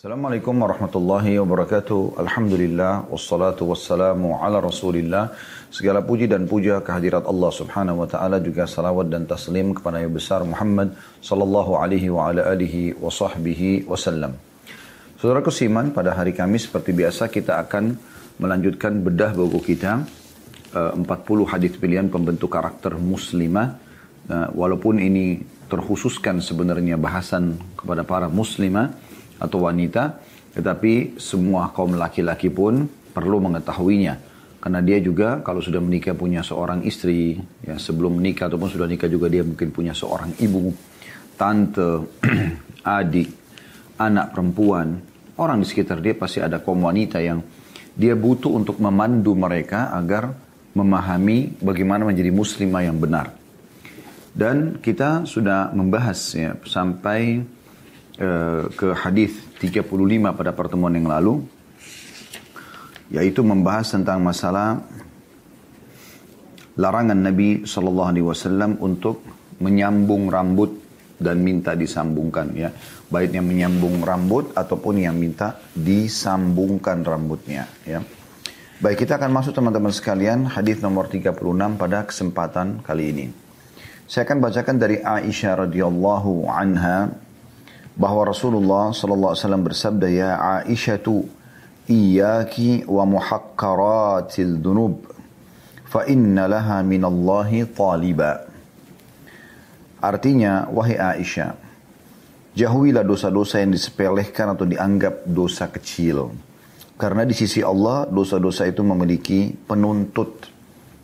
Assalamualaikum warahmatullahi wabarakatuh. Alhamdulillah wassalatu wassalamu ala Rasulillah. Segala puji dan puja kehadirat Allah Subhanahu wa taala juga salawat dan taslim kepada Nabi besar Muhammad sallallahu alaihi wa ala alihi wa sahbihi wasallam. Saudaraku siman, pada hari Kamis seperti biasa kita akan melanjutkan bedah buku kita 40 eh, hadis pilihan pembentuk karakter muslimah. Eh, walaupun ini terkhususkan sebenarnya bahasan kepada para muslimah, atau wanita, tetapi semua kaum laki-laki pun perlu mengetahuinya. Karena dia juga kalau sudah menikah punya seorang istri, ya sebelum menikah ataupun sudah nikah juga dia mungkin punya seorang ibu, tante, adik, anak perempuan, orang di sekitar dia pasti ada kaum wanita yang dia butuh untuk memandu mereka agar memahami bagaimana menjadi muslimah yang benar. Dan kita sudah membahas ya sampai ke hadis 35 pada pertemuan yang lalu yaitu membahas tentang masalah larangan Nabi Shallallahu Alaihi Wasallam untuk menyambung rambut dan minta disambungkan ya. Baiknya menyambung rambut ataupun yang minta disambungkan rambutnya ya. Baik kita akan masuk teman-teman sekalian hadis nomor 36 pada kesempatan kali ini. Saya akan bacakan dari Aisyah radhiyallahu anha bahwa Rasulullah sallallahu alaihi wasallam bersabda ya Aisyatu iyyaki wa muhaqqaratil dunub fa inna laha minallahi taliba. Artinya wahai Aisyah jauhilah dosa-dosa yang disepelekan atau dianggap dosa kecil. Karena di sisi Allah dosa-dosa itu memiliki penuntut.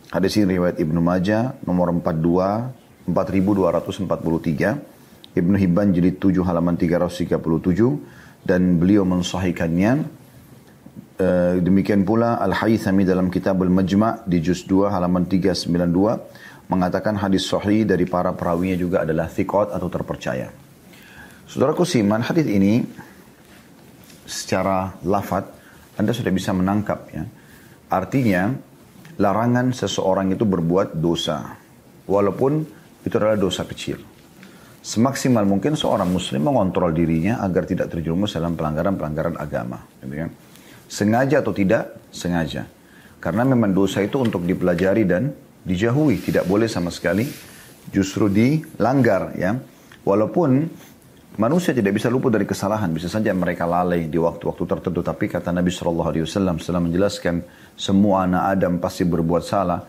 Hadis ini riwayat Ibnu Majah nomor 42 4243 Ibnu Hibban jilid 7 halaman 337 dan beliau mensahihkannya Uh, demikian pula Al-Haythami dalam kitab Al-Majma' di juz 2 halaman 392 mengatakan hadis sahih dari para perawinya juga adalah thiqat atau terpercaya. Saudaraku siman, hadis ini secara lafat Anda sudah bisa menangkap ya. Artinya larangan seseorang itu berbuat dosa walaupun itu adalah dosa kecil semaksimal mungkin seorang muslim mengontrol dirinya agar tidak terjerumus dalam pelanggaran-pelanggaran agama. Gitu kan? Sengaja atau tidak, sengaja. Karena memang dosa itu untuk dipelajari dan dijauhi, tidak boleh sama sekali justru dilanggar ya. Walaupun manusia tidak bisa luput dari kesalahan, bisa saja mereka lalai di waktu-waktu tertentu. Tapi kata Nabi Shallallahu Alaihi Wasallam setelah menjelaskan semua anak Adam pasti berbuat salah,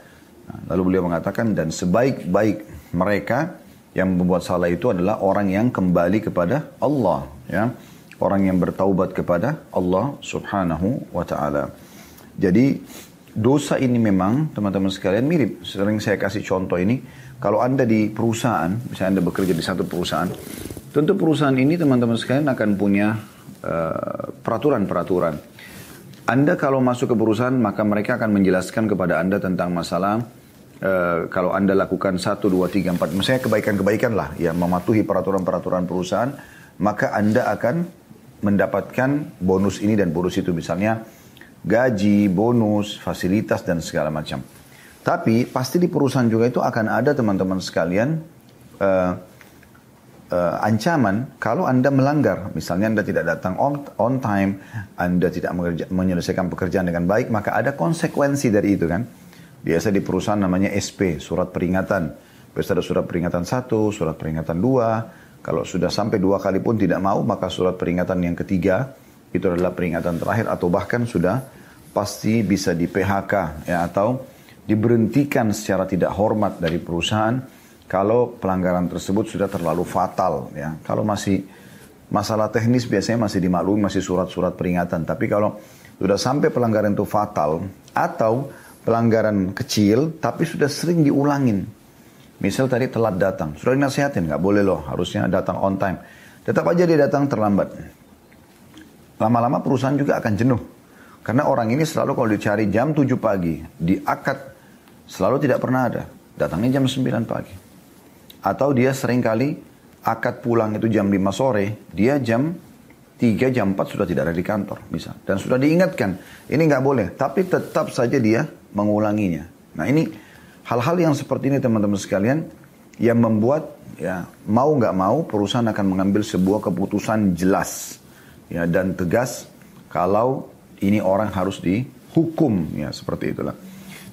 lalu beliau mengatakan dan sebaik-baik mereka yang membuat salah itu adalah orang yang kembali kepada Allah ya. Orang yang bertaubat kepada Allah subhanahu wa ta'ala. Jadi dosa ini memang teman-teman sekalian mirip. Sering saya kasih contoh ini. Kalau anda di perusahaan misalnya anda bekerja di satu perusahaan tentu perusahaan ini teman-teman sekalian akan punya uh, peraturan-peraturan. Anda kalau masuk ke perusahaan maka mereka akan menjelaskan kepada anda tentang masalah Uh, kalau Anda lakukan satu, dua, tiga, empat, misalnya kebaikan-kebaikan lah, ya mematuhi peraturan-peraturan perusahaan, maka Anda akan mendapatkan bonus ini dan bonus itu. Misalnya gaji, bonus, fasilitas, dan segala macam. Tapi pasti di perusahaan juga itu akan ada teman-teman sekalian uh, uh, ancaman kalau Anda melanggar. Misalnya Anda tidak datang on, on time, Anda tidak menyelesaikan pekerjaan dengan baik, maka ada konsekuensi dari itu kan. Biasa di perusahaan namanya SP, surat peringatan. Biasa ada surat peringatan satu, surat peringatan dua. Kalau sudah sampai dua kali pun tidak mau, maka surat peringatan yang ketiga itu adalah peringatan terakhir atau bahkan sudah pasti bisa di PHK ya atau diberhentikan secara tidak hormat dari perusahaan kalau pelanggaran tersebut sudah terlalu fatal ya. Kalau masih masalah teknis biasanya masih dimaklumi masih surat-surat peringatan, tapi kalau sudah sampai pelanggaran itu fatal atau pelanggaran kecil tapi sudah sering diulangin. Misal tadi telat datang, sudah dinasihatin, nggak boleh loh, harusnya datang on time. Tetap aja dia datang terlambat. Lama-lama perusahaan juga akan jenuh. Karena orang ini selalu kalau dicari jam 7 pagi, di akad selalu tidak pernah ada. Datangnya jam 9 pagi. Atau dia sering kali akad pulang itu jam 5 sore, dia jam 3 jam 4 sudah tidak ada di kantor bisa dan sudah diingatkan ini nggak boleh tapi tetap saja dia mengulanginya. Nah ini hal-hal yang seperti ini teman-teman sekalian yang membuat ya mau nggak mau perusahaan akan mengambil sebuah keputusan jelas ya dan tegas kalau ini orang harus dihukum ya seperti itulah.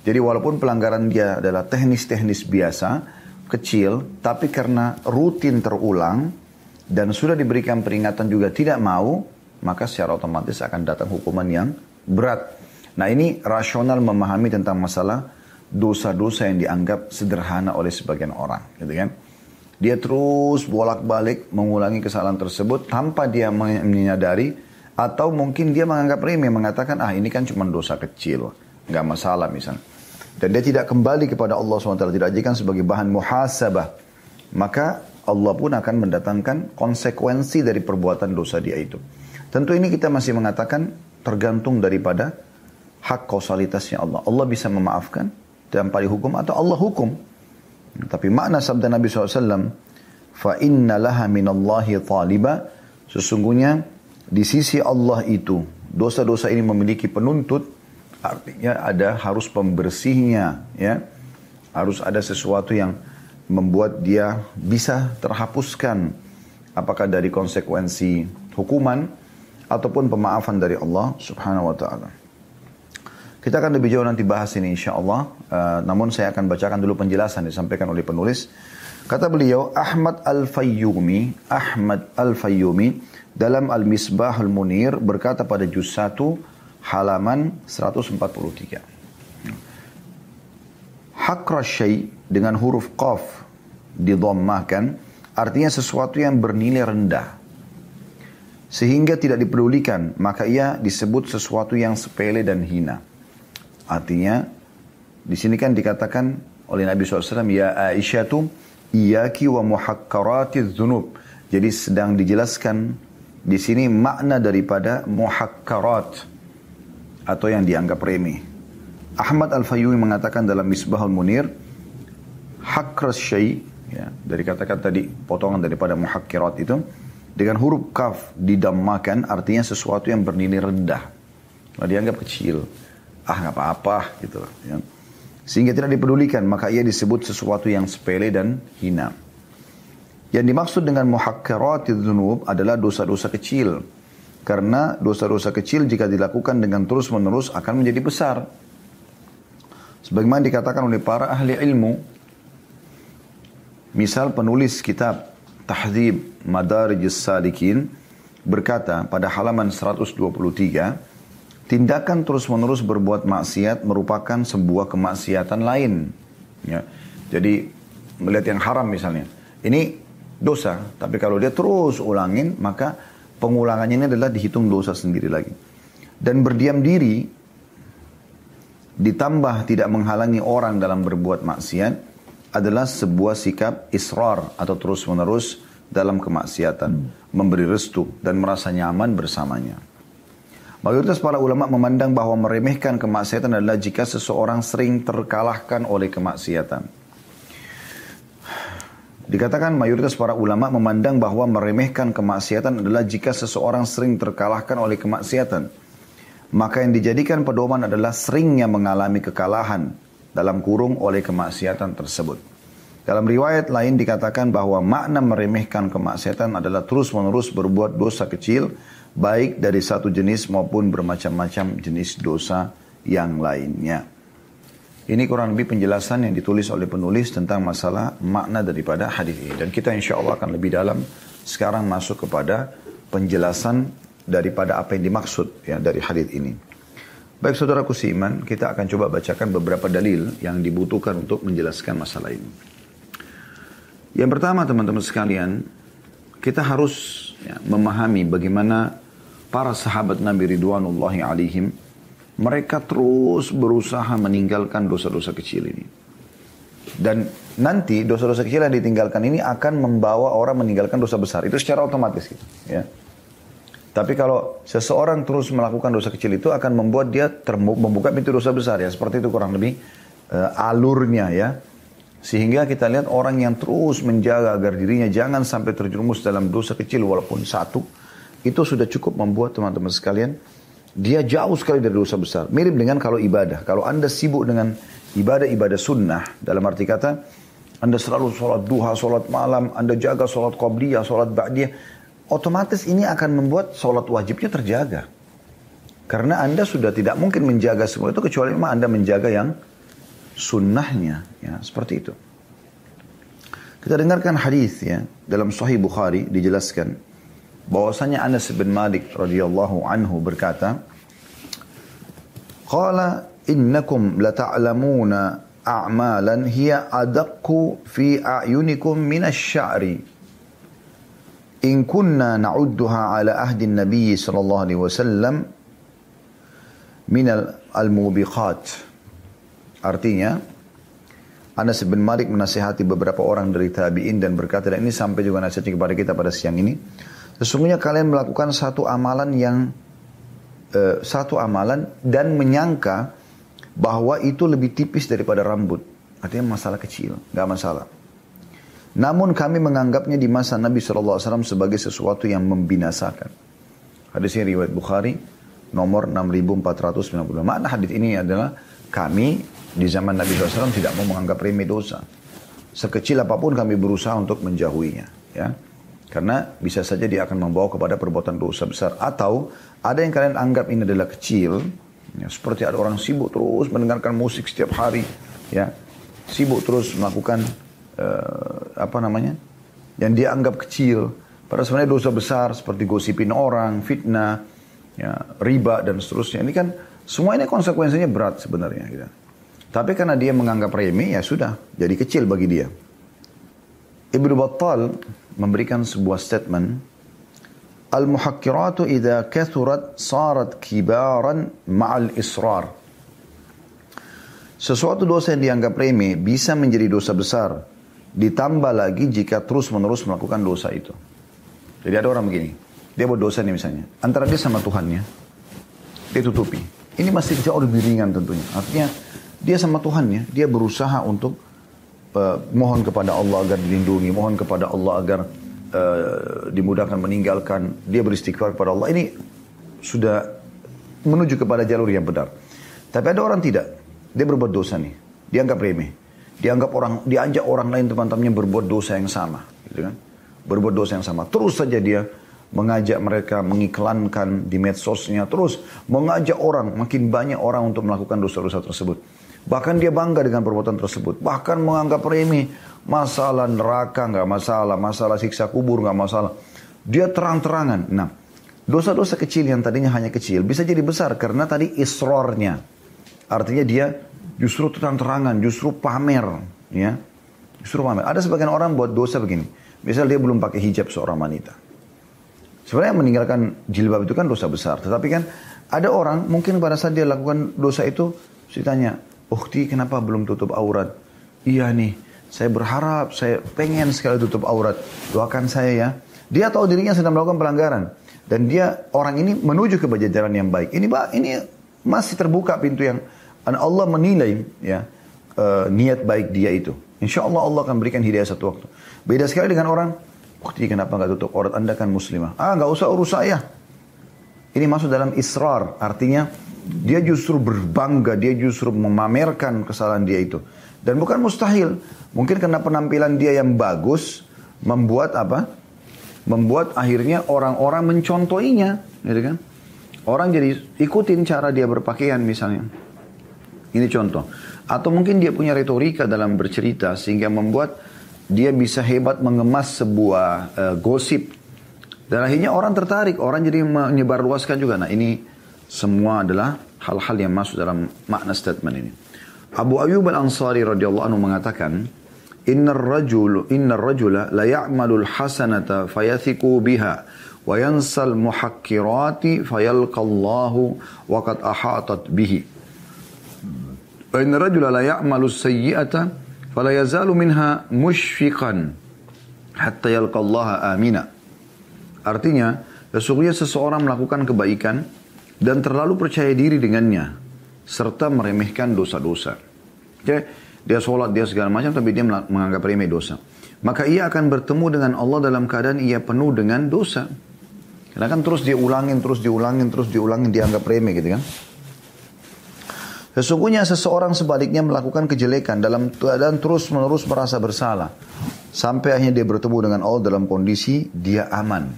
Jadi walaupun pelanggaran dia adalah teknis-teknis biasa, kecil, tapi karena rutin terulang dan sudah diberikan peringatan juga tidak mau, maka secara otomatis akan datang hukuman yang berat. Nah ini rasional memahami tentang masalah dosa-dosa yang dianggap sederhana oleh sebagian orang, gitu kan? Dia terus bolak-balik mengulangi kesalahan tersebut tanpa dia menyadari atau mungkin dia menganggap remeh mengatakan ah ini kan cuma dosa kecil, nggak masalah misalnya. Dan dia tidak kembali kepada Allah SWT, tidak jadikan sebagai bahan muhasabah. Maka Allah pun akan mendatangkan konsekuensi dari perbuatan dosa dia itu. Tentu ini kita masih mengatakan tergantung daripada hak kausalitasnya Allah. Allah bisa memaafkan tanpa dihukum atau Allah hukum. Tapi makna sabda Nabi SAW, fa inna laha minallahi taliba, sesungguhnya di sisi Allah itu dosa-dosa ini memiliki penuntut, artinya ada harus pembersihnya, ya, harus ada sesuatu yang membuat dia bisa terhapuskan, apakah dari konsekuensi hukuman ataupun pemaafan dari Allah Subhanahu Wa Taala. Kita akan lebih jauh nanti bahas ini insya Allah. Uh, namun saya akan bacakan dulu penjelasan disampaikan oleh penulis. Kata beliau, Ahmad Al-Fayyumi, Ahmad Al-Fayyumi dalam Al-Misbah Al-Munir berkata pada juz 1 halaman 143. Hakra syai dengan huruf qaf didhammahkan artinya sesuatu yang bernilai rendah sehingga tidak dipedulikan maka ia disebut sesuatu yang sepele dan hina. Artinya di sini kan dikatakan oleh Nabi SAW, Ya Aisyah tu, iyaki wa muhakkarati dzunub. Jadi sedang dijelaskan di sini makna daripada muhakkarat atau yang dianggap remeh. Ahmad Al-Fayyumi mengatakan dalam Misbahul Munir, hakras syai, ya, dari kata-kata tadi, potongan daripada muhakkirat itu, dengan huruf kaf didammakan artinya sesuatu yang bernilai rendah. Nah, dianggap kecil ah nggak apa-apa gitu ya. Sehingga tidak dipedulikan, maka ia disebut sesuatu yang sepele dan hina. Yang dimaksud dengan muhakkarat dzunub adalah dosa-dosa kecil. Karena dosa-dosa kecil jika dilakukan dengan terus-menerus akan menjadi besar. Sebagaimana dikatakan oleh para ahli ilmu, misal penulis kitab Tahdhib Madarijus Salikin berkata pada halaman 123, tindakan terus-menerus berbuat maksiat merupakan sebuah kemaksiatan lain. Ya. Jadi melihat yang haram misalnya, ini dosa, tapi kalau dia terus ulangin, maka pengulangannya ini adalah dihitung dosa sendiri lagi. Dan berdiam diri, ditambah tidak menghalangi orang dalam berbuat maksiat, adalah sebuah sikap israr atau terus-menerus dalam kemaksiatan, memberi restu dan merasa nyaman bersamanya. Mayoritas para ulama memandang bahwa meremehkan kemaksiatan adalah jika seseorang sering terkalahkan oleh kemaksiatan. Dikatakan mayoritas para ulama memandang bahwa meremehkan kemaksiatan adalah jika seseorang sering terkalahkan oleh kemaksiatan. Maka yang dijadikan pedoman adalah seringnya mengalami kekalahan dalam kurung oleh kemaksiatan tersebut. Dalam riwayat lain dikatakan bahwa makna meremehkan kemaksiatan adalah terus-menerus berbuat dosa kecil baik dari satu jenis maupun bermacam-macam jenis dosa yang lainnya. Ini kurang lebih penjelasan yang ditulis oleh penulis tentang masalah makna daripada hadis ini. Dan kita insya Allah akan lebih dalam sekarang masuk kepada penjelasan daripada apa yang dimaksud ya dari hadis ini. Baik saudaraku seiman, kita akan coba bacakan beberapa dalil yang dibutuhkan untuk menjelaskan masalah ini. Yang pertama teman-teman sekalian, kita harus ya, memahami bagaimana para sahabat Nabi Ridwanullahi alaihim, mereka terus berusaha meninggalkan dosa-dosa kecil ini. Dan nanti dosa-dosa kecil yang ditinggalkan ini akan membawa orang meninggalkan dosa besar. Itu secara otomatis gitu. Ya. Tapi kalau seseorang terus melakukan dosa kecil itu akan membuat dia membuka pintu dosa besar ya. Seperti itu kurang lebih uh, alurnya ya. Sehingga kita lihat orang yang terus menjaga agar dirinya jangan sampai terjerumus dalam dosa kecil walaupun satu itu sudah cukup membuat teman-teman sekalian dia jauh sekali dari dosa besar. Mirip dengan kalau ibadah. Kalau anda sibuk dengan ibadah-ibadah sunnah, dalam arti kata, anda selalu sholat duha, sholat malam, anda jaga sholat qabliyah, sholat ba'diyah, otomatis ini akan membuat sholat wajibnya terjaga. Karena Anda sudah tidak mungkin menjaga semua itu kecuali memang Anda menjaga yang sunnahnya. Ya, seperti itu. Kita dengarkan hadis ya dalam Sahih Bukhari dijelaskan bahwasanya Anas bin Malik radhiyallahu anhu berkata, "Qala innakum lata'lamuna a'malan hiya adaqqu fi a'yunikum min asy-sya'ri." Kunna na'udduha ala ahdi Nabi sallallahu alaihi wasallam min al-mubiqat. Artinya, Anas bin Malik menasihati beberapa orang dari tabi'in dan berkata, dan ini sampai juga nasihatnya kepada kita pada siang ini, sesungguhnya kalian melakukan satu amalan yang uh, satu amalan dan menyangka bahwa itu lebih tipis daripada rambut. Artinya masalah kecil, nggak masalah. Namun kami menganggapnya di masa Nabi SAW sebagai sesuatu yang membinasakan. Hadis ini riwayat Bukhari nomor 6490. Makna hadis ini adalah kami di zaman Nabi SAW tidak mau menganggap remeh dosa. Sekecil apa pun kami berusaha untuk menjauhinya. Ya. Karena bisa saja dia akan membawa kepada perbuatan dosa besar. Atau ada yang kalian anggap ini adalah kecil. Ya, seperti ada orang sibuk terus mendengarkan musik setiap hari. Ya, Sibuk terus melakukan uh, apa namanya? Yang dia anggap kecil. Padahal sebenarnya dosa besar seperti gosipin orang, fitnah, ya, riba dan seterusnya. Ini kan semua ini konsekuensinya berat sebenarnya. Gitu. Tapi karena dia menganggap remeh, ya sudah, jadi kecil bagi dia. Ibnu Battal memberikan sebuah statement, Al-muhakkiratu idha kathurat sarat kibaran ma'al israr. Sesuatu dosa yang dianggap remeh bisa menjadi dosa besar. Ditambah lagi jika terus menerus melakukan dosa itu. Jadi ada orang begini. Dia buat dosa nih misalnya. Antara dia sama Tuhannya. Dia tutupi. Ini masih jauh lebih ringan tentunya. Artinya dia sama Tuhannya. Dia berusaha untuk mohon kepada Allah agar dilindungi. Mohon kepada Allah agar uh, dimudahkan meninggalkan. Dia beristighfar kepada Allah. Ini sudah menuju kepada jalur yang benar. Tapi ada orang tidak. Dia berbuat dosa nih. Dianggap remeh. Dianggap orang, diajak orang lain teman-temannya berbuat dosa yang sama. Gitu kan? Berbuat dosa yang sama. Terus saja dia mengajak mereka mengiklankan di medsosnya terus mengajak orang makin banyak orang untuk melakukan dosa-dosa tersebut bahkan dia bangga dengan perbuatan tersebut. Bahkan menganggap remeh masalah neraka nggak masalah masalah siksa kubur nggak masalah. Dia terang-terangan. Nah dosa-dosa kecil yang tadinya hanya kecil bisa jadi besar karena tadi isrornya. Artinya dia justru terang-terangan justru pamer ya. Justru pamer. Ada sebagian orang buat dosa begini. Misal dia belum pakai hijab seorang wanita. Sebenarnya meninggalkan jilbab itu kan dosa besar. Tetapi kan ada orang mungkin pada saat dia lakukan dosa itu, saya tanya, Ukti kenapa belum tutup aurat? Iya nih, saya berharap, saya pengen sekali tutup aurat. Doakan saya ya. Dia tahu dirinya sedang melakukan pelanggaran. Dan dia, orang ini menuju ke jalan yang baik. Ini ini masih terbuka pintu yang Allah menilai ya uh, niat baik dia itu. Insya Allah Allah akan berikan hidayah satu waktu. Beda sekali dengan orang Bukti kenapa nggak tutup aurat anda kan muslimah. Ah nggak usah urus saya. Ini masuk dalam israr. Artinya dia justru berbangga. Dia justru memamerkan kesalahan dia itu. Dan bukan mustahil. Mungkin karena penampilan dia yang bagus. Membuat apa? Membuat akhirnya orang-orang mencontohinya. Gitu kan? Orang jadi ikutin cara dia berpakaian misalnya. Ini contoh. Atau mungkin dia punya retorika dalam bercerita sehingga membuat dia bisa hebat mengemas sebuah uh, gosip dan akhirnya orang tertarik, orang jadi menyebarluaskan juga. Nah ini semua adalah hal-hal yang masuk dalam makna statement ini. Abu Ayyub al-Ansari radhiyallahu anhu mengatakan, Inna rajul inna rajula la ya'malul hasanata fayathiku biha wa yansal muhakkirati fayalqallahu wa qad ahatat bihi. Wa inna rajula la ya'malu sayyi'ata fala yazalu minha mushfiqan hatta yalqallaha amina. Artinya, sesungguhnya seseorang melakukan kebaikan dan terlalu percaya diri dengannya serta meremehkan dosa-dosa. Jadi, dia sholat, dia segala macam, tapi dia menganggap remeh dosa. Maka ia akan bertemu dengan Allah dalam keadaan ia penuh dengan dosa. Karena kan terus dia ulangin, terus diulangin, terus diulangin, dianggap remeh gitu kan. Sesungguhnya seseorang sebaliknya melakukan kejelekan dalam keadaan terus menerus merasa bersalah. Sampai akhirnya dia bertemu dengan Allah dalam kondisi dia aman.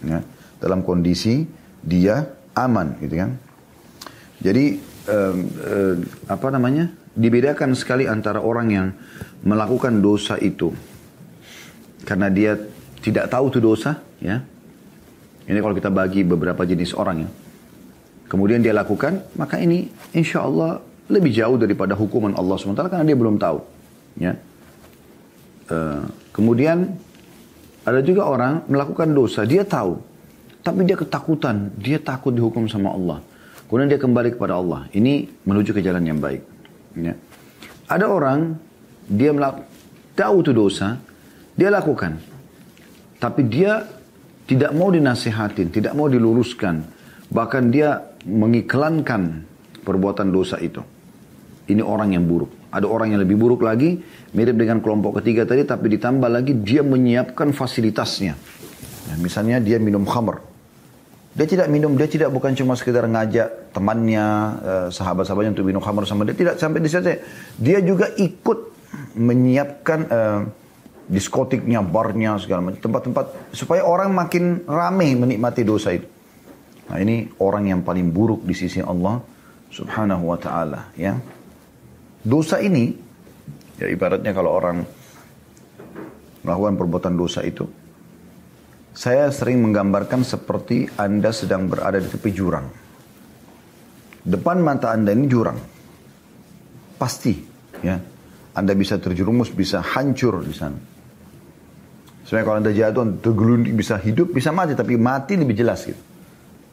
Ya, dalam kondisi dia aman gitu kan. Jadi um, um, apa namanya? Dibedakan sekali antara orang yang melakukan dosa itu karena dia tidak tahu itu dosa, ya. Ini kalau kita bagi beberapa jenis orang ya. Kemudian dia lakukan, maka ini insya Allah lebih jauh daripada hukuman Allah SWT karena dia belum tahu. Ya. Uh, kemudian ada juga orang melakukan dosa, dia tahu, tapi dia ketakutan, dia takut dihukum sama Allah. Kemudian dia kembali kepada Allah. Ini menuju ke jalan yang baik. Ya. Ada orang dia tahu itu dosa, dia lakukan, tapi dia tidak mau dinasihatin, tidak mau diluruskan, bahkan dia mengiklankan perbuatan dosa itu. Ini orang yang buruk. Ada orang yang lebih buruk lagi, mirip dengan kelompok ketiga tadi, tapi ditambah lagi dia menyiapkan fasilitasnya. Ya, misalnya dia minum khamr, dia tidak minum, dia tidak bukan cuma sekedar ngajak temannya, eh, sahabat-sahabatnya untuk minum khamr sama dia. Tidak sampai di sana. Dia juga ikut menyiapkan uh, diskotiknya, barnya, segala macam. Tempat-tempat supaya orang makin ramai menikmati dosa itu. Nah ini orang yang paling buruk di sisi Allah subhanahu wa ta'ala. Ya. Dosa ini, ya ibaratnya kalau orang melakukan perbuatan dosa itu, saya sering menggambarkan seperti Anda sedang berada di tepi jurang. Depan mata Anda ini jurang. Pasti, ya. Anda bisa terjerumus, bisa hancur di sana. Sebenarnya kalau Anda jatuh, tergelunding, bisa hidup, bisa mati. Tapi mati lebih jelas gitu.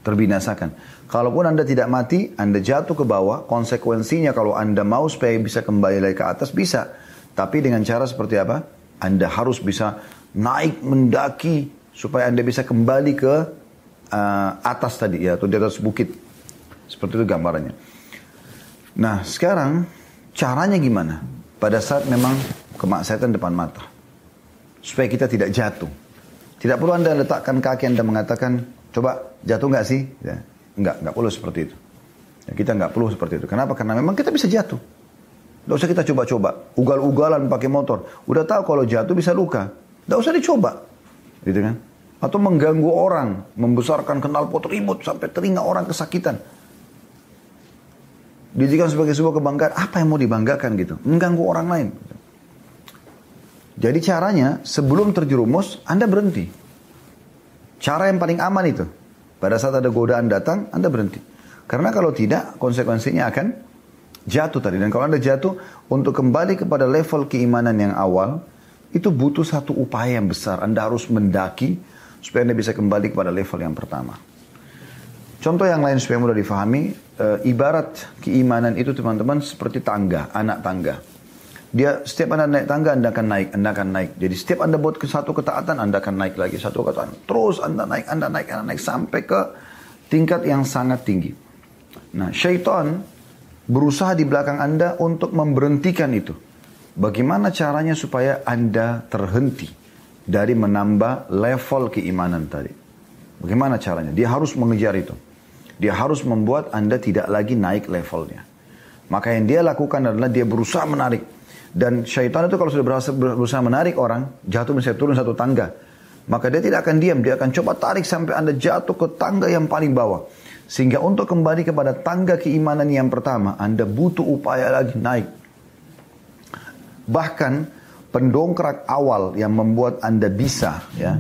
Terbinasakan. Kalaupun Anda tidak mati, Anda jatuh ke bawah, konsekuensinya kalau Anda mau supaya bisa kembali lagi ke atas, bisa. Tapi dengan cara seperti apa? Anda harus bisa naik mendaki supaya Anda bisa kembali ke uh, atas tadi ya atau di atas bukit. Seperti itu gambarannya. Nah, sekarang caranya gimana? Pada saat memang kemaksiatan depan mata. Supaya kita tidak jatuh. Tidak perlu Anda letakkan kaki Anda mengatakan, coba jatuh nggak sih? Ya. Enggak, enggak perlu seperti itu. Ya, kita nggak perlu seperti itu. Kenapa? Karena memang kita bisa jatuh. Tidak usah kita coba-coba. Ugal-ugalan pakai motor. Udah tahu kalau jatuh bisa luka. Tidak usah dicoba. Gitu kan? Atau mengganggu orang, membesarkan knalpot ribut sampai telinga orang kesakitan. Dijadikan sebagai sebuah kebanggaan, apa yang mau dibanggakan gitu? Mengganggu orang lain. Jadi caranya sebelum terjerumus, Anda berhenti. Cara yang paling aman itu. Pada saat ada godaan datang, Anda berhenti. Karena kalau tidak, konsekuensinya akan jatuh tadi. Dan kalau Anda jatuh, untuk kembali kepada level keimanan yang awal, itu butuh satu upaya yang besar. Anda harus mendaki, supaya Anda bisa kembali kepada level yang pertama. Contoh yang lain supaya mudah difahami, e, ibarat keimanan itu teman-teman seperti tangga, anak tangga. Dia setiap Anda naik tangga, Anda akan naik, Anda akan naik. Jadi setiap Anda buat ke satu ketaatan, Anda akan naik lagi, satu ketaatan. Terus Anda naik, Anda naik, Anda naik, sampai ke tingkat yang sangat tinggi. Nah, syaitan berusaha di belakang Anda untuk memberhentikan itu. Bagaimana caranya supaya Anda terhenti? Dari menambah level keimanan tadi. Bagaimana caranya? Dia harus mengejar itu. Dia harus membuat Anda tidak lagi naik levelnya. Maka yang dia lakukan adalah dia berusaha menarik. Dan syaitan itu kalau sudah berusaha, berusaha menarik orang, jatuh misalnya turun satu tangga. Maka dia tidak akan diam, dia akan coba tarik sampai Anda jatuh ke tangga yang paling bawah. Sehingga untuk kembali kepada tangga keimanan yang pertama, Anda butuh upaya lagi naik. Bahkan pendongkrak awal yang membuat Anda bisa ya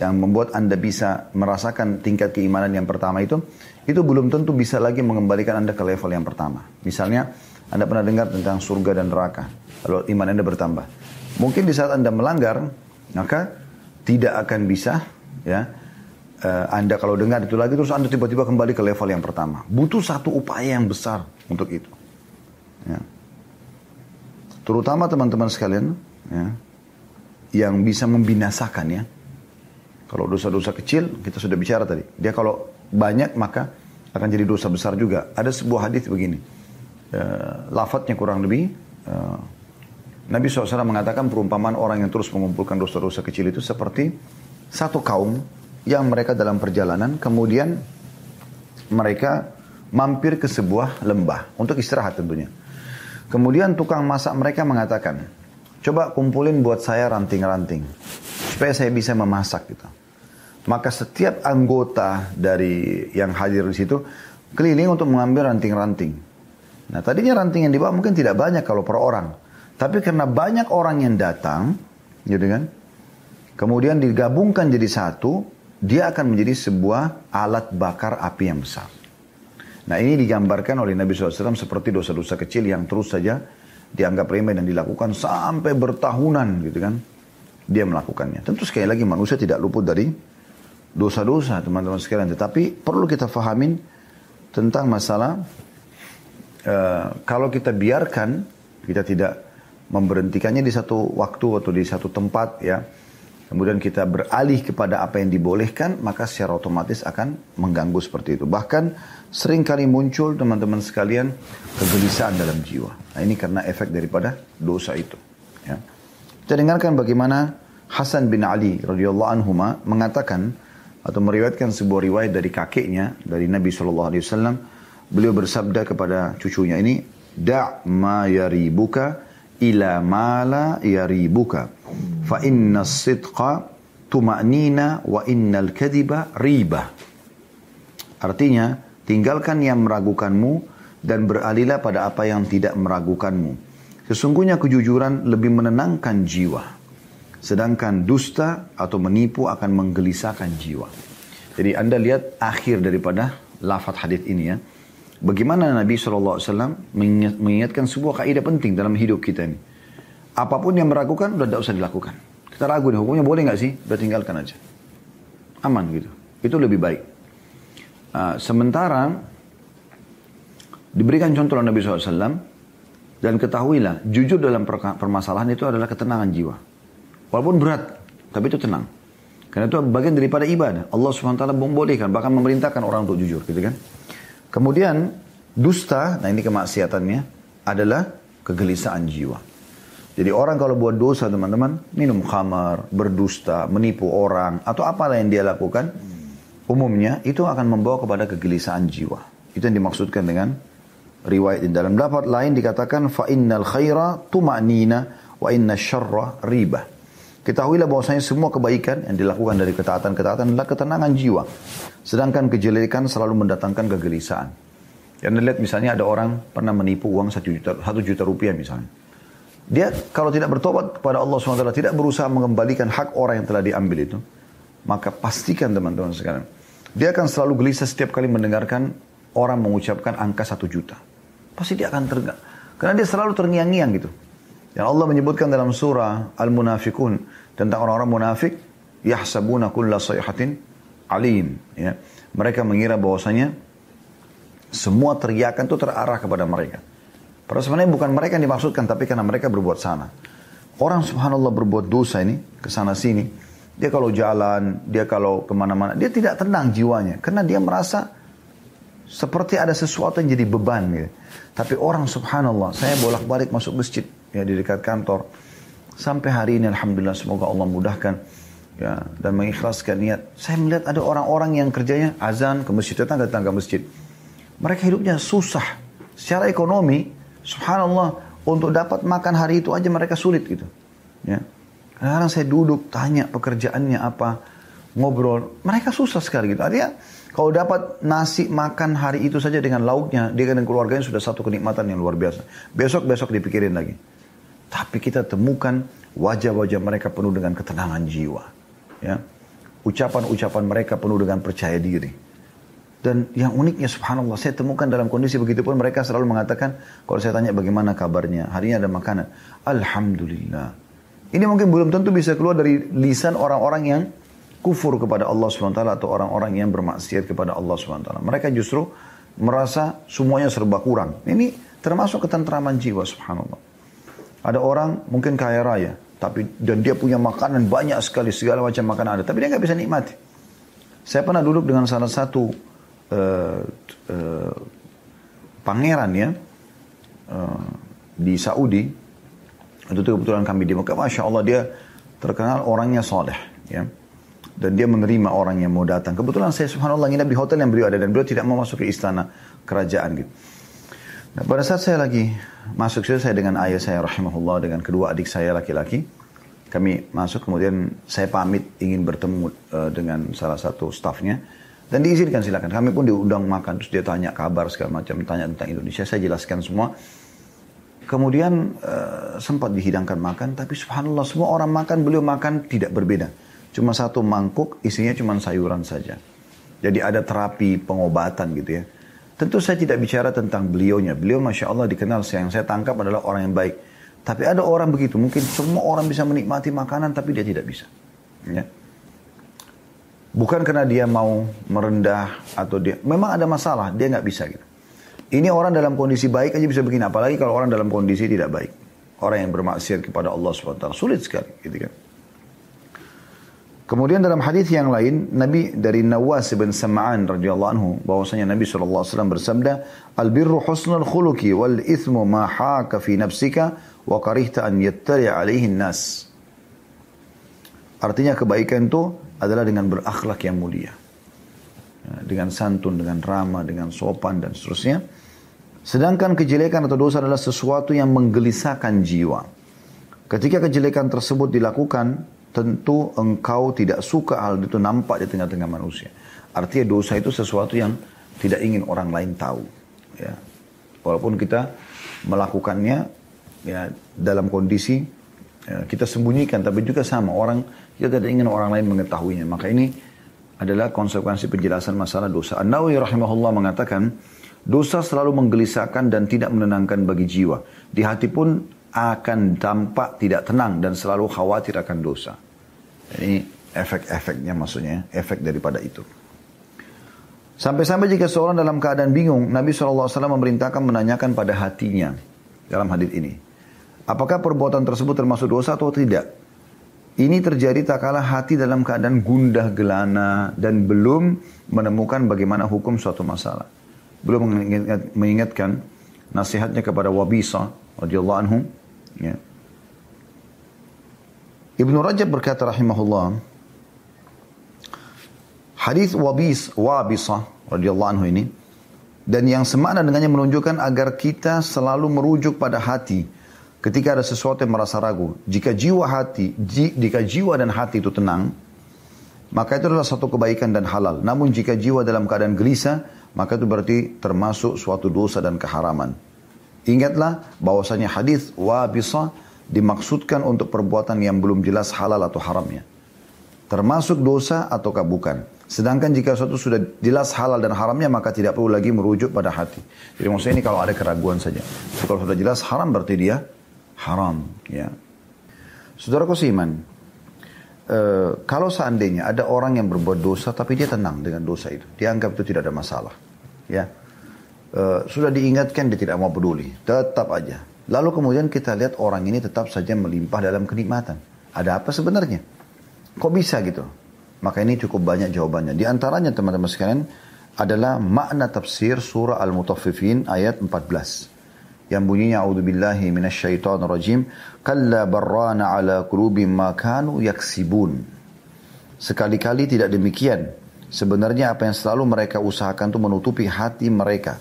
yang membuat Anda bisa merasakan tingkat keimanan yang pertama itu itu belum tentu bisa lagi mengembalikan Anda ke level yang pertama. Misalnya Anda pernah dengar tentang surga dan neraka. Lalu iman Anda bertambah. Mungkin di saat Anda melanggar maka tidak akan bisa ya uh, Anda kalau dengar itu lagi terus Anda tiba-tiba kembali ke level yang pertama. Butuh satu upaya yang besar untuk itu. Ya. Terutama teman-teman sekalian, ya, yang bisa membinasakan ya. Kalau dosa-dosa kecil kita sudah bicara tadi. Dia kalau banyak maka akan jadi dosa besar juga. Ada sebuah hadis begini. Uh, lafadznya kurang lebih uh, Nabi SAW mengatakan perumpamaan orang yang terus mengumpulkan dosa-dosa kecil itu seperti satu kaum yang mereka dalam perjalanan kemudian mereka mampir ke sebuah lembah untuk istirahat tentunya. Kemudian tukang masak mereka mengatakan, Coba kumpulin buat saya ranting-ranting. Supaya saya bisa memasak gitu. Maka setiap anggota dari yang hadir di situ keliling untuk mengambil ranting-ranting. Nah tadinya ranting yang dibawa mungkin tidak banyak kalau per orang. Tapi karena banyak orang yang datang, gitu kan. Kemudian digabungkan jadi satu, dia akan menjadi sebuah alat bakar api yang besar. Nah ini digambarkan oleh Nabi SAW seperti dosa-dosa kecil yang terus saja dianggap remeh dan dilakukan sampai bertahunan gitu kan. Dia melakukannya. Tentu sekali lagi manusia tidak luput dari dosa-dosa teman-teman sekalian. Tetapi perlu kita fahamin tentang masalah uh, kalau kita biarkan, kita tidak memberhentikannya di satu waktu atau di satu tempat ya. Kemudian kita beralih kepada apa yang dibolehkan, maka secara otomatis akan mengganggu seperti itu. Bahkan sering kali muncul teman-teman sekalian kegelisahan dalam jiwa. Nah ini karena efek daripada dosa itu. Ya. Kita dengarkan bagaimana Hasan bin Ali radhiyallahu anhu mengatakan atau meriwayatkan sebuah riwayat dari kakeknya dari Nabi saw. Beliau bersabda kepada cucunya ini, "Da' ma yaribuka ila mala yaribuka. Fa inna sidqa tuma'nina wa innal kadiba riba artinya tinggalkan yang meragukanmu dan beralihlah pada apa yang tidak meragukanmu. Sesungguhnya kejujuran lebih menenangkan jiwa. Sedangkan dusta atau menipu akan menggelisahkan jiwa. Jadi anda lihat akhir daripada lafaz hadis ini ya Bagaimana Nabi SAW mengingatkan sebuah kaidah penting dalam hidup kita ini. Apa pun yang meragukan, udah tidak usah dilakukan. Kita ragu nih, hukumnya boleh nggak sih? Udah tinggalkan aja. Aman gitu. Itu lebih baik. Uh, sementara diberikan contoh oleh Nabi SAW dan ketahuilah jujur dalam permasalahan itu adalah ketenangan jiwa. Walaupun berat, tapi itu tenang. Karena itu bagian daripada ibadah. Allah SWT membolehkan, bahkan memerintahkan orang untuk jujur gitu kan. Kemudian dusta, nah ini kemaksiatannya adalah kegelisahan jiwa. Jadi orang kalau buat dosa teman-teman, minum khamar, berdusta, menipu orang, atau apa yang dia lakukan, umumnya itu akan membawa kepada kegelisahan jiwa. Itu yang dimaksudkan dengan riwayat di dalam dapat lain dikatakan fa innal khaira tuma'nina wa inna syarra riba. Ketahuilah bahwasanya semua kebaikan yang dilakukan dari ketaatan-ketaatan adalah ketenangan jiwa. Sedangkan kejelekan selalu mendatangkan kegelisahan. Yang lihat misalnya ada orang pernah menipu uang satu juta, satu juta rupiah misalnya. Dia kalau tidak bertobat kepada Allah SWT, tidak berusaha mengembalikan hak orang yang telah diambil itu, maka pastikan teman-teman sekarang, dia akan selalu gelisah setiap kali mendengarkan orang mengucapkan angka satu juta. Pasti dia akan tergak. Karena dia selalu terngiang-ngiang gitu. Yang Allah menyebutkan dalam surah Al-Munafikun tentang orang-orang munafik, yahsabuna kulla sayhatin alim. Ya. Mereka mengira bahwasanya semua teriakan itu terarah kepada mereka. Padahal sebenarnya bukan mereka yang dimaksudkan, tapi karena mereka berbuat sana. Orang subhanallah berbuat dosa ini, ke sana sini. Dia kalau jalan, dia kalau ke mana-mana, dia tidak tenang jiwanya. Karena dia merasa seperti ada sesuatu yang jadi beban. Gitu. Tapi orang subhanallah, saya bolak-balik masuk masjid ya di dekat kantor. Sampai hari ini Alhamdulillah semoga Allah mudahkan ya dan mengikhlaskan niat. Saya melihat ada orang-orang yang kerjanya azan ke masjid, ke masjid. Mereka hidupnya susah. Secara ekonomi, subhanallah, untuk dapat makan hari itu aja mereka sulit gitu. Ya. Kadang-kadang saya duduk, tanya pekerjaannya apa, ngobrol. Mereka susah sekali gitu. Artinya, kalau dapat nasi makan hari itu saja dengan lauknya, dia dan keluarganya sudah satu kenikmatan yang luar biasa. Besok-besok dipikirin lagi. Tapi kita temukan wajah-wajah mereka penuh dengan ketenangan jiwa. Ya. Ucapan-ucapan mereka penuh dengan percaya diri. Dan yang uniknya subhanallah, saya temukan dalam kondisi begitu pun mereka selalu mengatakan, kalau saya tanya bagaimana kabarnya, hari ini ada makanan. Alhamdulillah. Ini mungkin belum tentu bisa keluar dari lisan orang-orang yang kufur kepada Allah SWT atau orang-orang yang bermaksiat kepada Allah SWT. Mereka justru merasa semuanya serba kurang. Ini termasuk ketentraman jiwa subhanallah. Ada orang mungkin kaya raya, tapi dan dia punya makanan banyak sekali segala macam makanan ada, tapi dia nggak bisa nikmati. Saya pernah duduk dengan salah satu uh, uh, pangeran ya uh, di Saudi. Itu kebetulan kami di Mekah, masya Allah dia terkenal orangnya soleh, ya. Dan dia menerima orang yang mau datang. Kebetulan saya subhanallah nginap di hotel yang beliau ada dan beliau tidak mau masuk ke istana kerajaan gitu. Nah, pada saat saya lagi masuk situ saya dengan ayah saya rahimahullah dengan kedua adik saya laki-laki. Kami masuk kemudian saya pamit ingin bertemu uh, dengan salah satu stafnya dan diizinkan silakan. Kami pun diundang makan terus dia tanya kabar segala macam, tanya tentang Indonesia. Saya jelaskan semua. Kemudian uh, sempat dihidangkan makan, tapi subhanallah semua orang makan, beliau makan tidak berbeda. Cuma satu mangkuk, isinya cuma sayuran saja. Jadi ada terapi pengobatan gitu ya. Tentu saya tidak bicara tentang beliaunya. Beliau Masya Allah dikenal, yang saya tangkap adalah orang yang baik. Tapi ada orang begitu, mungkin semua orang bisa menikmati makanan, tapi dia tidak bisa. Ya. Bukan karena dia mau merendah atau dia, memang ada masalah, dia nggak bisa gitu. Ini orang dalam kondisi baik aja bisa begini, apalagi kalau orang dalam kondisi tidak baik. Orang yang bermaksiat kepada Allah SWT, sulit sekali gitu kan. Kemudian dalam hadis yang lain, Nabi dari Nawas bin Sam'an radhiyallahu anhu bahwasanya Nabi SAW bersabda, "Al-birru husnul khuluqi wal ithmu ma haka fi nafsika wa karihta an yattali alaihi nas." Artinya kebaikan itu adalah dengan berakhlak yang mulia. Ya, dengan santun, dengan ramah, dengan sopan dan seterusnya. Sedangkan kejelekan atau dosa adalah sesuatu yang menggelisahkan jiwa. Ketika kejelekan tersebut dilakukan, tentu engkau tidak suka hal itu nampak di tengah-tengah manusia. Artinya dosa itu sesuatu yang tidak ingin orang lain tahu. Ya. Walaupun kita melakukannya ya dalam kondisi ya, kita sembunyikan, tapi juga sama orang kita tidak ingin orang lain mengetahuinya. Maka ini adalah konsekuensi penjelasan masalah dosa. An-Nawawi rahimahullah mengatakan, Dosa selalu menggelisahkan dan tidak menenangkan bagi jiwa. Di hati pun akan tampak tidak tenang dan selalu khawatir akan dosa. Ini efek-efeknya maksudnya, efek daripada itu. Sampai-sampai jika seorang dalam keadaan bingung, Nabi SAW memerintahkan menanyakan pada hatinya dalam hadis ini. Apakah perbuatan tersebut termasuk dosa atau tidak? Ini terjadi tak kalah hati dalam keadaan gundah gelana dan belum menemukan bagaimana hukum suatu masalah. Mengingat, mengingatkan nasihatnya kepada Wabisa radhiyallahu anhu. Ya. Ibnu Rajab berkata rahimahullah, hadis Wabis Wabisa radhiyallahu anhu ini dan yang semakna dengannya menunjukkan agar kita selalu merujuk pada hati ketika ada sesuatu yang merasa ragu. Jika jiwa hati, jika jiwa dan hati itu tenang, maka itu adalah satu kebaikan dan halal. Namun jika jiwa dalam keadaan gelisah, maka itu berarti termasuk suatu dosa dan keharaman. Ingatlah bahwasanya hadis wabisa dimaksudkan untuk perbuatan yang belum jelas halal atau haramnya. Termasuk dosa ataukah bukan. Sedangkan jika suatu sudah jelas halal dan haramnya maka tidak perlu lagi merujuk pada hati. Jadi maksudnya ini kalau ada keraguan saja. Kalau sudah jelas haram berarti dia haram. Ya. Saudaraku seiman, Eh, kalau seandainya ada orang yang berbuat dosa tapi dia tenang dengan dosa itu, dia anggap itu tidak ada masalah, ya uh, sudah diingatkan dia tidak mau peduli, tetap aja. Lalu kemudian kita lihat orang ini tetap saja melimpah dalam kenikmatan. Ada apa sebenarnya? Kok bisa gitu? Maka ini cukup banyak jawabannya. Di antaranya teman-teman sekalian adalah makna tafsir surah Al-Mutaffifin ayat 14 yang bunyinya a'udzubillahi minasyaitonir rajim kalla barrana ala qulubi ma kanu yaksibun sekali-kali tidak demikian sebenarnya apa yang selalu mereka usahakan itu menutupi hati mereka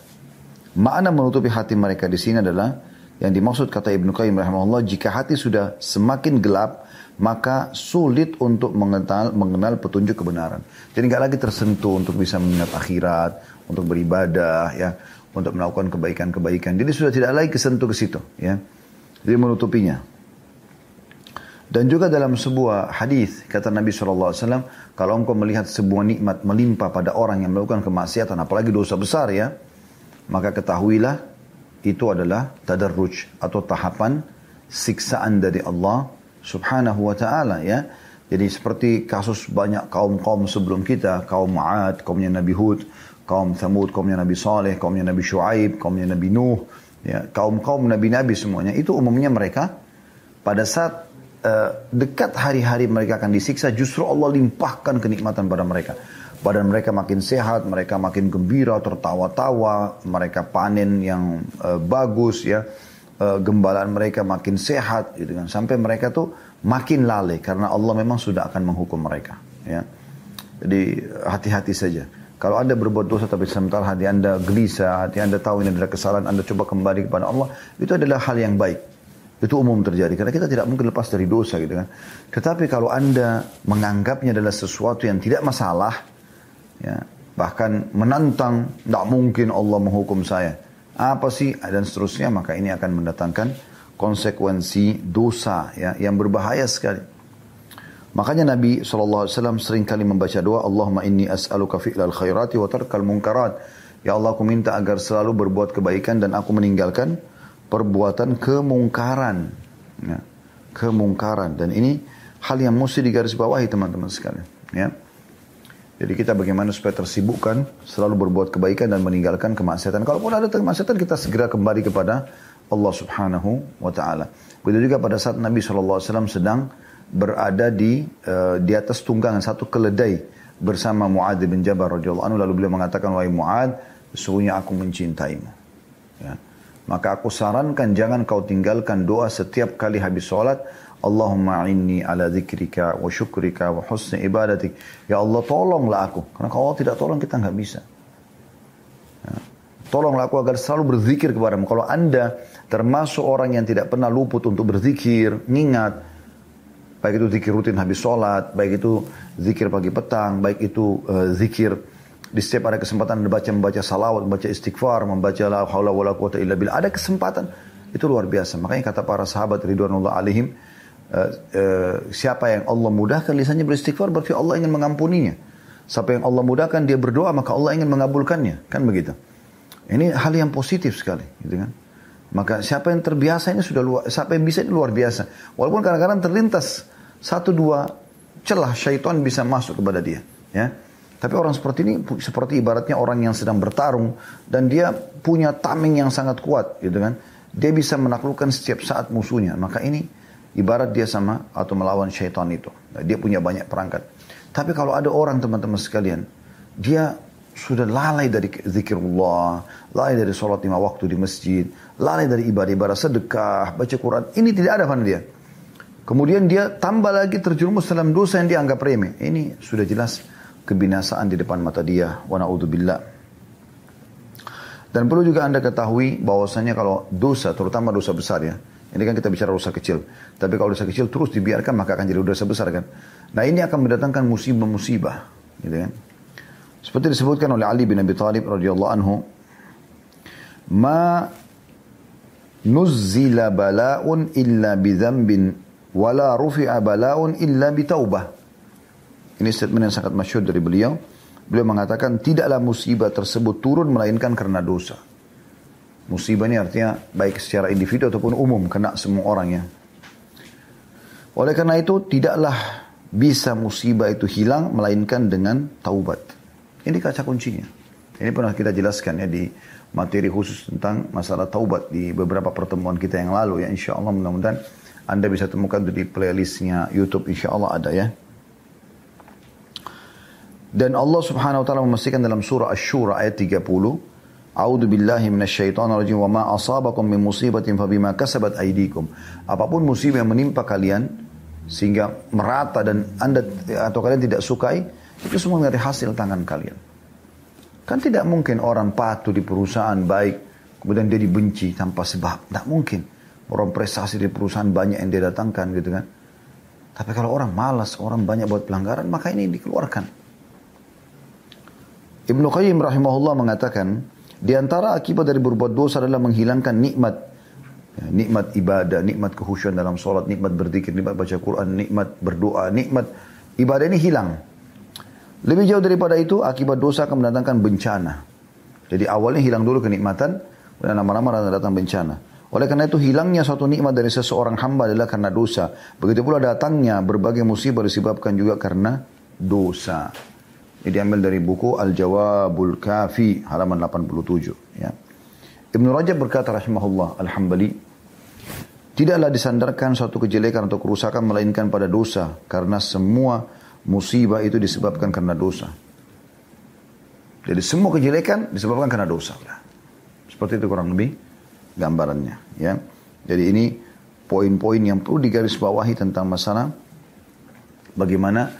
makna menutupi hati mereka di sini adalah yang dimaksud kata Ibnu Qayyim rahimahullah jika hati sudah semakin gelap maka sulit untuk mengenal, mengenal petunjuk kebenaran. Jadi nggak lagi tersentuh untuk bisa mengingat akhirat, untuk beribadah, ya untuk melakukan kebaikan-kebaikan. Jadi sudah tidak lagi kesentuh ke situ, ya. Jadi menutupinya. Dan juga dalam sebuah hadis kata Nabi SAW, kalau engkau melihat sebuah nikmat melimpah pada orang yang melakukan kemaksiatan, apalagi dosa besar ya, maka ketahuilah itu adalah tadarruj atau tahapan siksaan dari Allah Subhanahu wa taala ya. Jadi seperti kasus banyak kaum-kaum sebelum kita, kaum Ma'ad, kaumnya Nabi Hud, kaum Thamud, kaumnya Nabi Saleh, kaumnya Nabi Shu'aib, kaumnya Nabi Nuh, ya, kaum-kaum Nabi-Nabi semuanya. Itu umumnya mereka pada saat uh, dekat hari-hari mereka akan disiksa, justru Allah limpahkan kenikmatan pada mereka. Badan mereka makin sehat, mereka makin gembira, tertawa-tawa, mereka panen yang uh, bagus ya. Uh, gembalaan mereka makin sehat gitu kan sampai mereka tuh makin lalai karena Allah memang sudah akan menghukum mereka ya. Jadi hati-hati saja. Kalau anda berbuat dosa tapi sementara hati anda gelisah, hati anda tahu ini adalah kesalahan, anda coba kembali kepada Allah, itu adalah hal yang baik. Itu umum terjadi karena kita tidak mungkin lepas dari dosa gitu kan. Tetapi kalau Anda menganggapnya adalah sesuatu yang tidak masalah, ya, bahkan menantang, tidak mungkin Allah menghukum saya. Apa sih dan seterusnya maka ini akan mendatangkan konsekuensi dosa ya yang berbahaya sekali. Makanya Nabi SAW sering kali membaca doa, Allahumma inni as'aluka fi'lal khairati wa tarkal munkarat. Ya Allah aku minta agar selalu berbuat kebaikan dan aku meninggalkan perbuatan kemungkaran. Ya, kemungkaran. Dan ini hal yang mesti digarisbawahi teman-teman sekalian. Ya. Jadi kita bagaimana supaya tersibukkan, selalu berbuat kebaikan dan meninggalkan kemaksiatan. Kalaupun ada kemaksiatan, kita segera kembali kepada Allah subhanahu wa ta'ala. Begitu juga pada saat Nabi SAW sedang berada di uh, di atas tunggangan satu keledai bersama Muad bin Jabal radhiyallahu anhu lalu beliau mengatakan wahai Muad sesungguhnya aku mencintaimu ya. maka aku sarankan jangan kau tinggalkan doa setiap kali habis sholat Allahumma inni ala dzikrika wa syukrika wa husni ibadatik. Ya Allah tolonglah aku. Karena kalau Allah tidak tolong kita nggak bisa. Ya. Tolonglah aku agar selalu berzikir kepadamu. Kalau anda termasuk orang yang tidak pernah luput untuk berzikir, ngingat, baik itu zikir rutin habis sholat, baik itu zikir pagi petang, baik itu uh, zikir di setiap ada kesempatan anda baca membaca salawat, membaca istighfar, membaca la haula wala quwata illa billah. Ada kesempatan itu luar biasa. Makanya kata para sahabat ridwanullah alaihim, uh, uh, siapa yang Allah mudahkan lisannya beristighfar berarti Allah ingin mengampuninya. Siapa yang Allah mudahkan dia berdoa maka Allah ingin mengabulkannya, kan begitu. Ini hal yang positif sekali, gitu kan. Maka siapa yang terbiasa ini sudah luar, siapa yang bisa ini luar biasa. Walaupun kadang-kadang terlintas satu dua celah syaitan bisa masuk kepada dia, ya. Tapi orang seperti ini seperti ibaratnya orang yang sedang bertarung dan dia punya tameng yang sangat kuat, gitu kan. Dia bisa menaklukkan setiap saat musuhnya. Maka ini Ibarat dia sama atau melawan syaitan itu. Nah, dia punya banyak perangkat. Tapi kalau ada orang teman-teman sekalian, dia sudah lalai dari zikirullah, lalai dari sholat lima waktu di masjid, lalai dari ibadah-ibadah sedekah, baca Quran. Ini tidak ada pada dia. Kemudian dia tambah lagi terjerumus dalam dosa yang dianggap remeh. Ini sudah jelas kebinasaan di depan mata dia. Wa na'udzubillah. Dan perlu juga anda ketahui bahwasanya kalau dosa, terutama dosa besar ya, ini kan kita bicara dosa kecil. Tapi kalau dosa kecil terus dibiarkan maka akan jadi dosa besar kan. Nah ini akan mendatangkan musibah-musibah. Gitu kan. Seperti disebutkan oleh Ali bin Abi Thalib radhiyallahu anhu. Ma nuzzila bala'un illa bidhanbin wala rufi'a bala'un illa bitaubah. Ini statement yang sangat masyhur dari beliau. Beliau mengatakan tidaklah musibah tersebut turun melainkan karena dosa. Musibah ini artinya baik secara individu ataupun umum, kena semua orang ya. Oleh karena itu tidaklah bisa musibah itu hilang melainkan dengan taubat. Ini kaca kuncinya. Ini pernah kita jelaskan ya di materi khusus tentang masalah taubat di beberapa pertemuan kita yang lalu ya. Insya Allah mudah-mudahan Anda bisa temukan di playlistnya YouTube insya Allah ada ya. Dan Allah subhanahu wa ta'ala memastikan dalam surah Ash-Shura ayat 30 A'udzu billahi minasyaitonir rajim wa ma asabakum min musibatin fabima kasabat aydikum. Apa pun musibah yang menimpa kalian sehingga merata dan Anda atau kalian tidak sukai, itu semua dari hasil tangan kalian. Kan tidak mungkin orang patuh di perusahaan baik kemudian dia dibenci tanpa sebab. Tidak mungkin. Orang prestasi di perusahaan banyak yang dia datangkan gitu kan. Tapi kalau orang malas, orang banyak buat pelanggaran, maka ini dikeluarkan. Ibnu Qayyim rahimahullah mengatakan, di antara akibat dari berbuat dosa adalah menghilangkan nikmat ya, nikmat ibadah, nikmat kehusuan dalam sholat, nikmat berzikir, nikmat baca Quran, nikmat berdoa, nikmat ibadah ini hilang. Lebih jauh daripada itu, akibat dosa akan mendatangkan bencana. Jadi awalnya hilang dulu kenikmatan, dan lama-lama datang bencana. Oleh karena itu hilangnya suatu nikmat dari seseorang hamba adalah karena dosa. Begitu pula datangnya berbagai musibah disebabkan juga karena dosa. Ini diambil dari buku Al-Jawabul Kafi halaman 87 ya. Ibnu Rajab berkata rahimahullah Al-Hambali Tidaklah disandarkan suatu kejelekan atau kerusakan melainkan pada dosa karena semua musibah itu disebabkan karena dosa. Jadi semua kejelekan disebabkan karena dosa. Seperti itu kurang lebih gambarannya ya. Jadi ini poin-poin yang perlu digarisbawahi tentang masalah bagaimana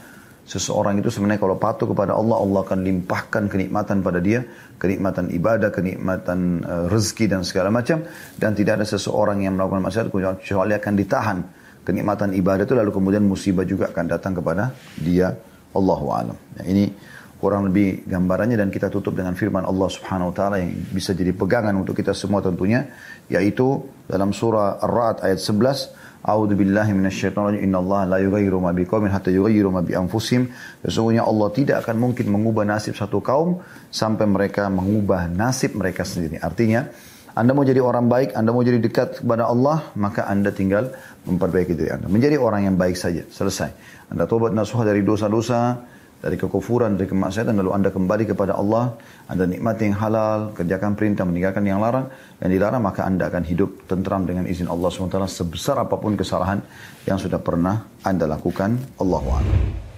seseorang itu sebenarnya kalau patuh kepada Allah, Allah akan limpahkan kenikmatan pada dia, kenikmatan ibadah, kenikmatan uh, rezeki dan segala macam. Dan tidak ada seseorang yang melakukan maksiat kecuali akan ditahan kenikmatan ibadah itu lalu kemudian musibah juga akan datang kepada dia. Allahu a'lam. Nah, ini kurang lebih gambarannya dan kita tutup dengan firman Allah Subhanahu wa taala yang bisa jadi pegangan untuk kita semua tentunya yaitu dalam surah Ar-Ra'd ayat 11 A'udzu billahi minasyaitonir rajim. Innallaha la yughayyiru ma biqaumin hatta yughayyiru ma bi anfusihim. Sesungguhnya Allah tidak akan mungkin mengubah nasib satu kaum sampai mereka mengubah nasib mereka sendiri. Artinya, Anda mau jadi orang baik, Anda mau jadi dekat kepada Allah, maka Anda tinggal memperbaiki diri Anda. Menjadi orang yang baik saja, selesai. Anda tobat nasuha dari dosa-dosa, dari kekufuran, dari kemaksiatan, lalu anda kembali kepada Allah, anda nikmati yang halal, kerjakan perintah, meninggalkan yang larang, yang dilarang, maka anda akan hidup tentram dengan izin Allah SWT sebesar apa pun kesalahan yang sudah pernah anda lakukan. Allahu a'lam.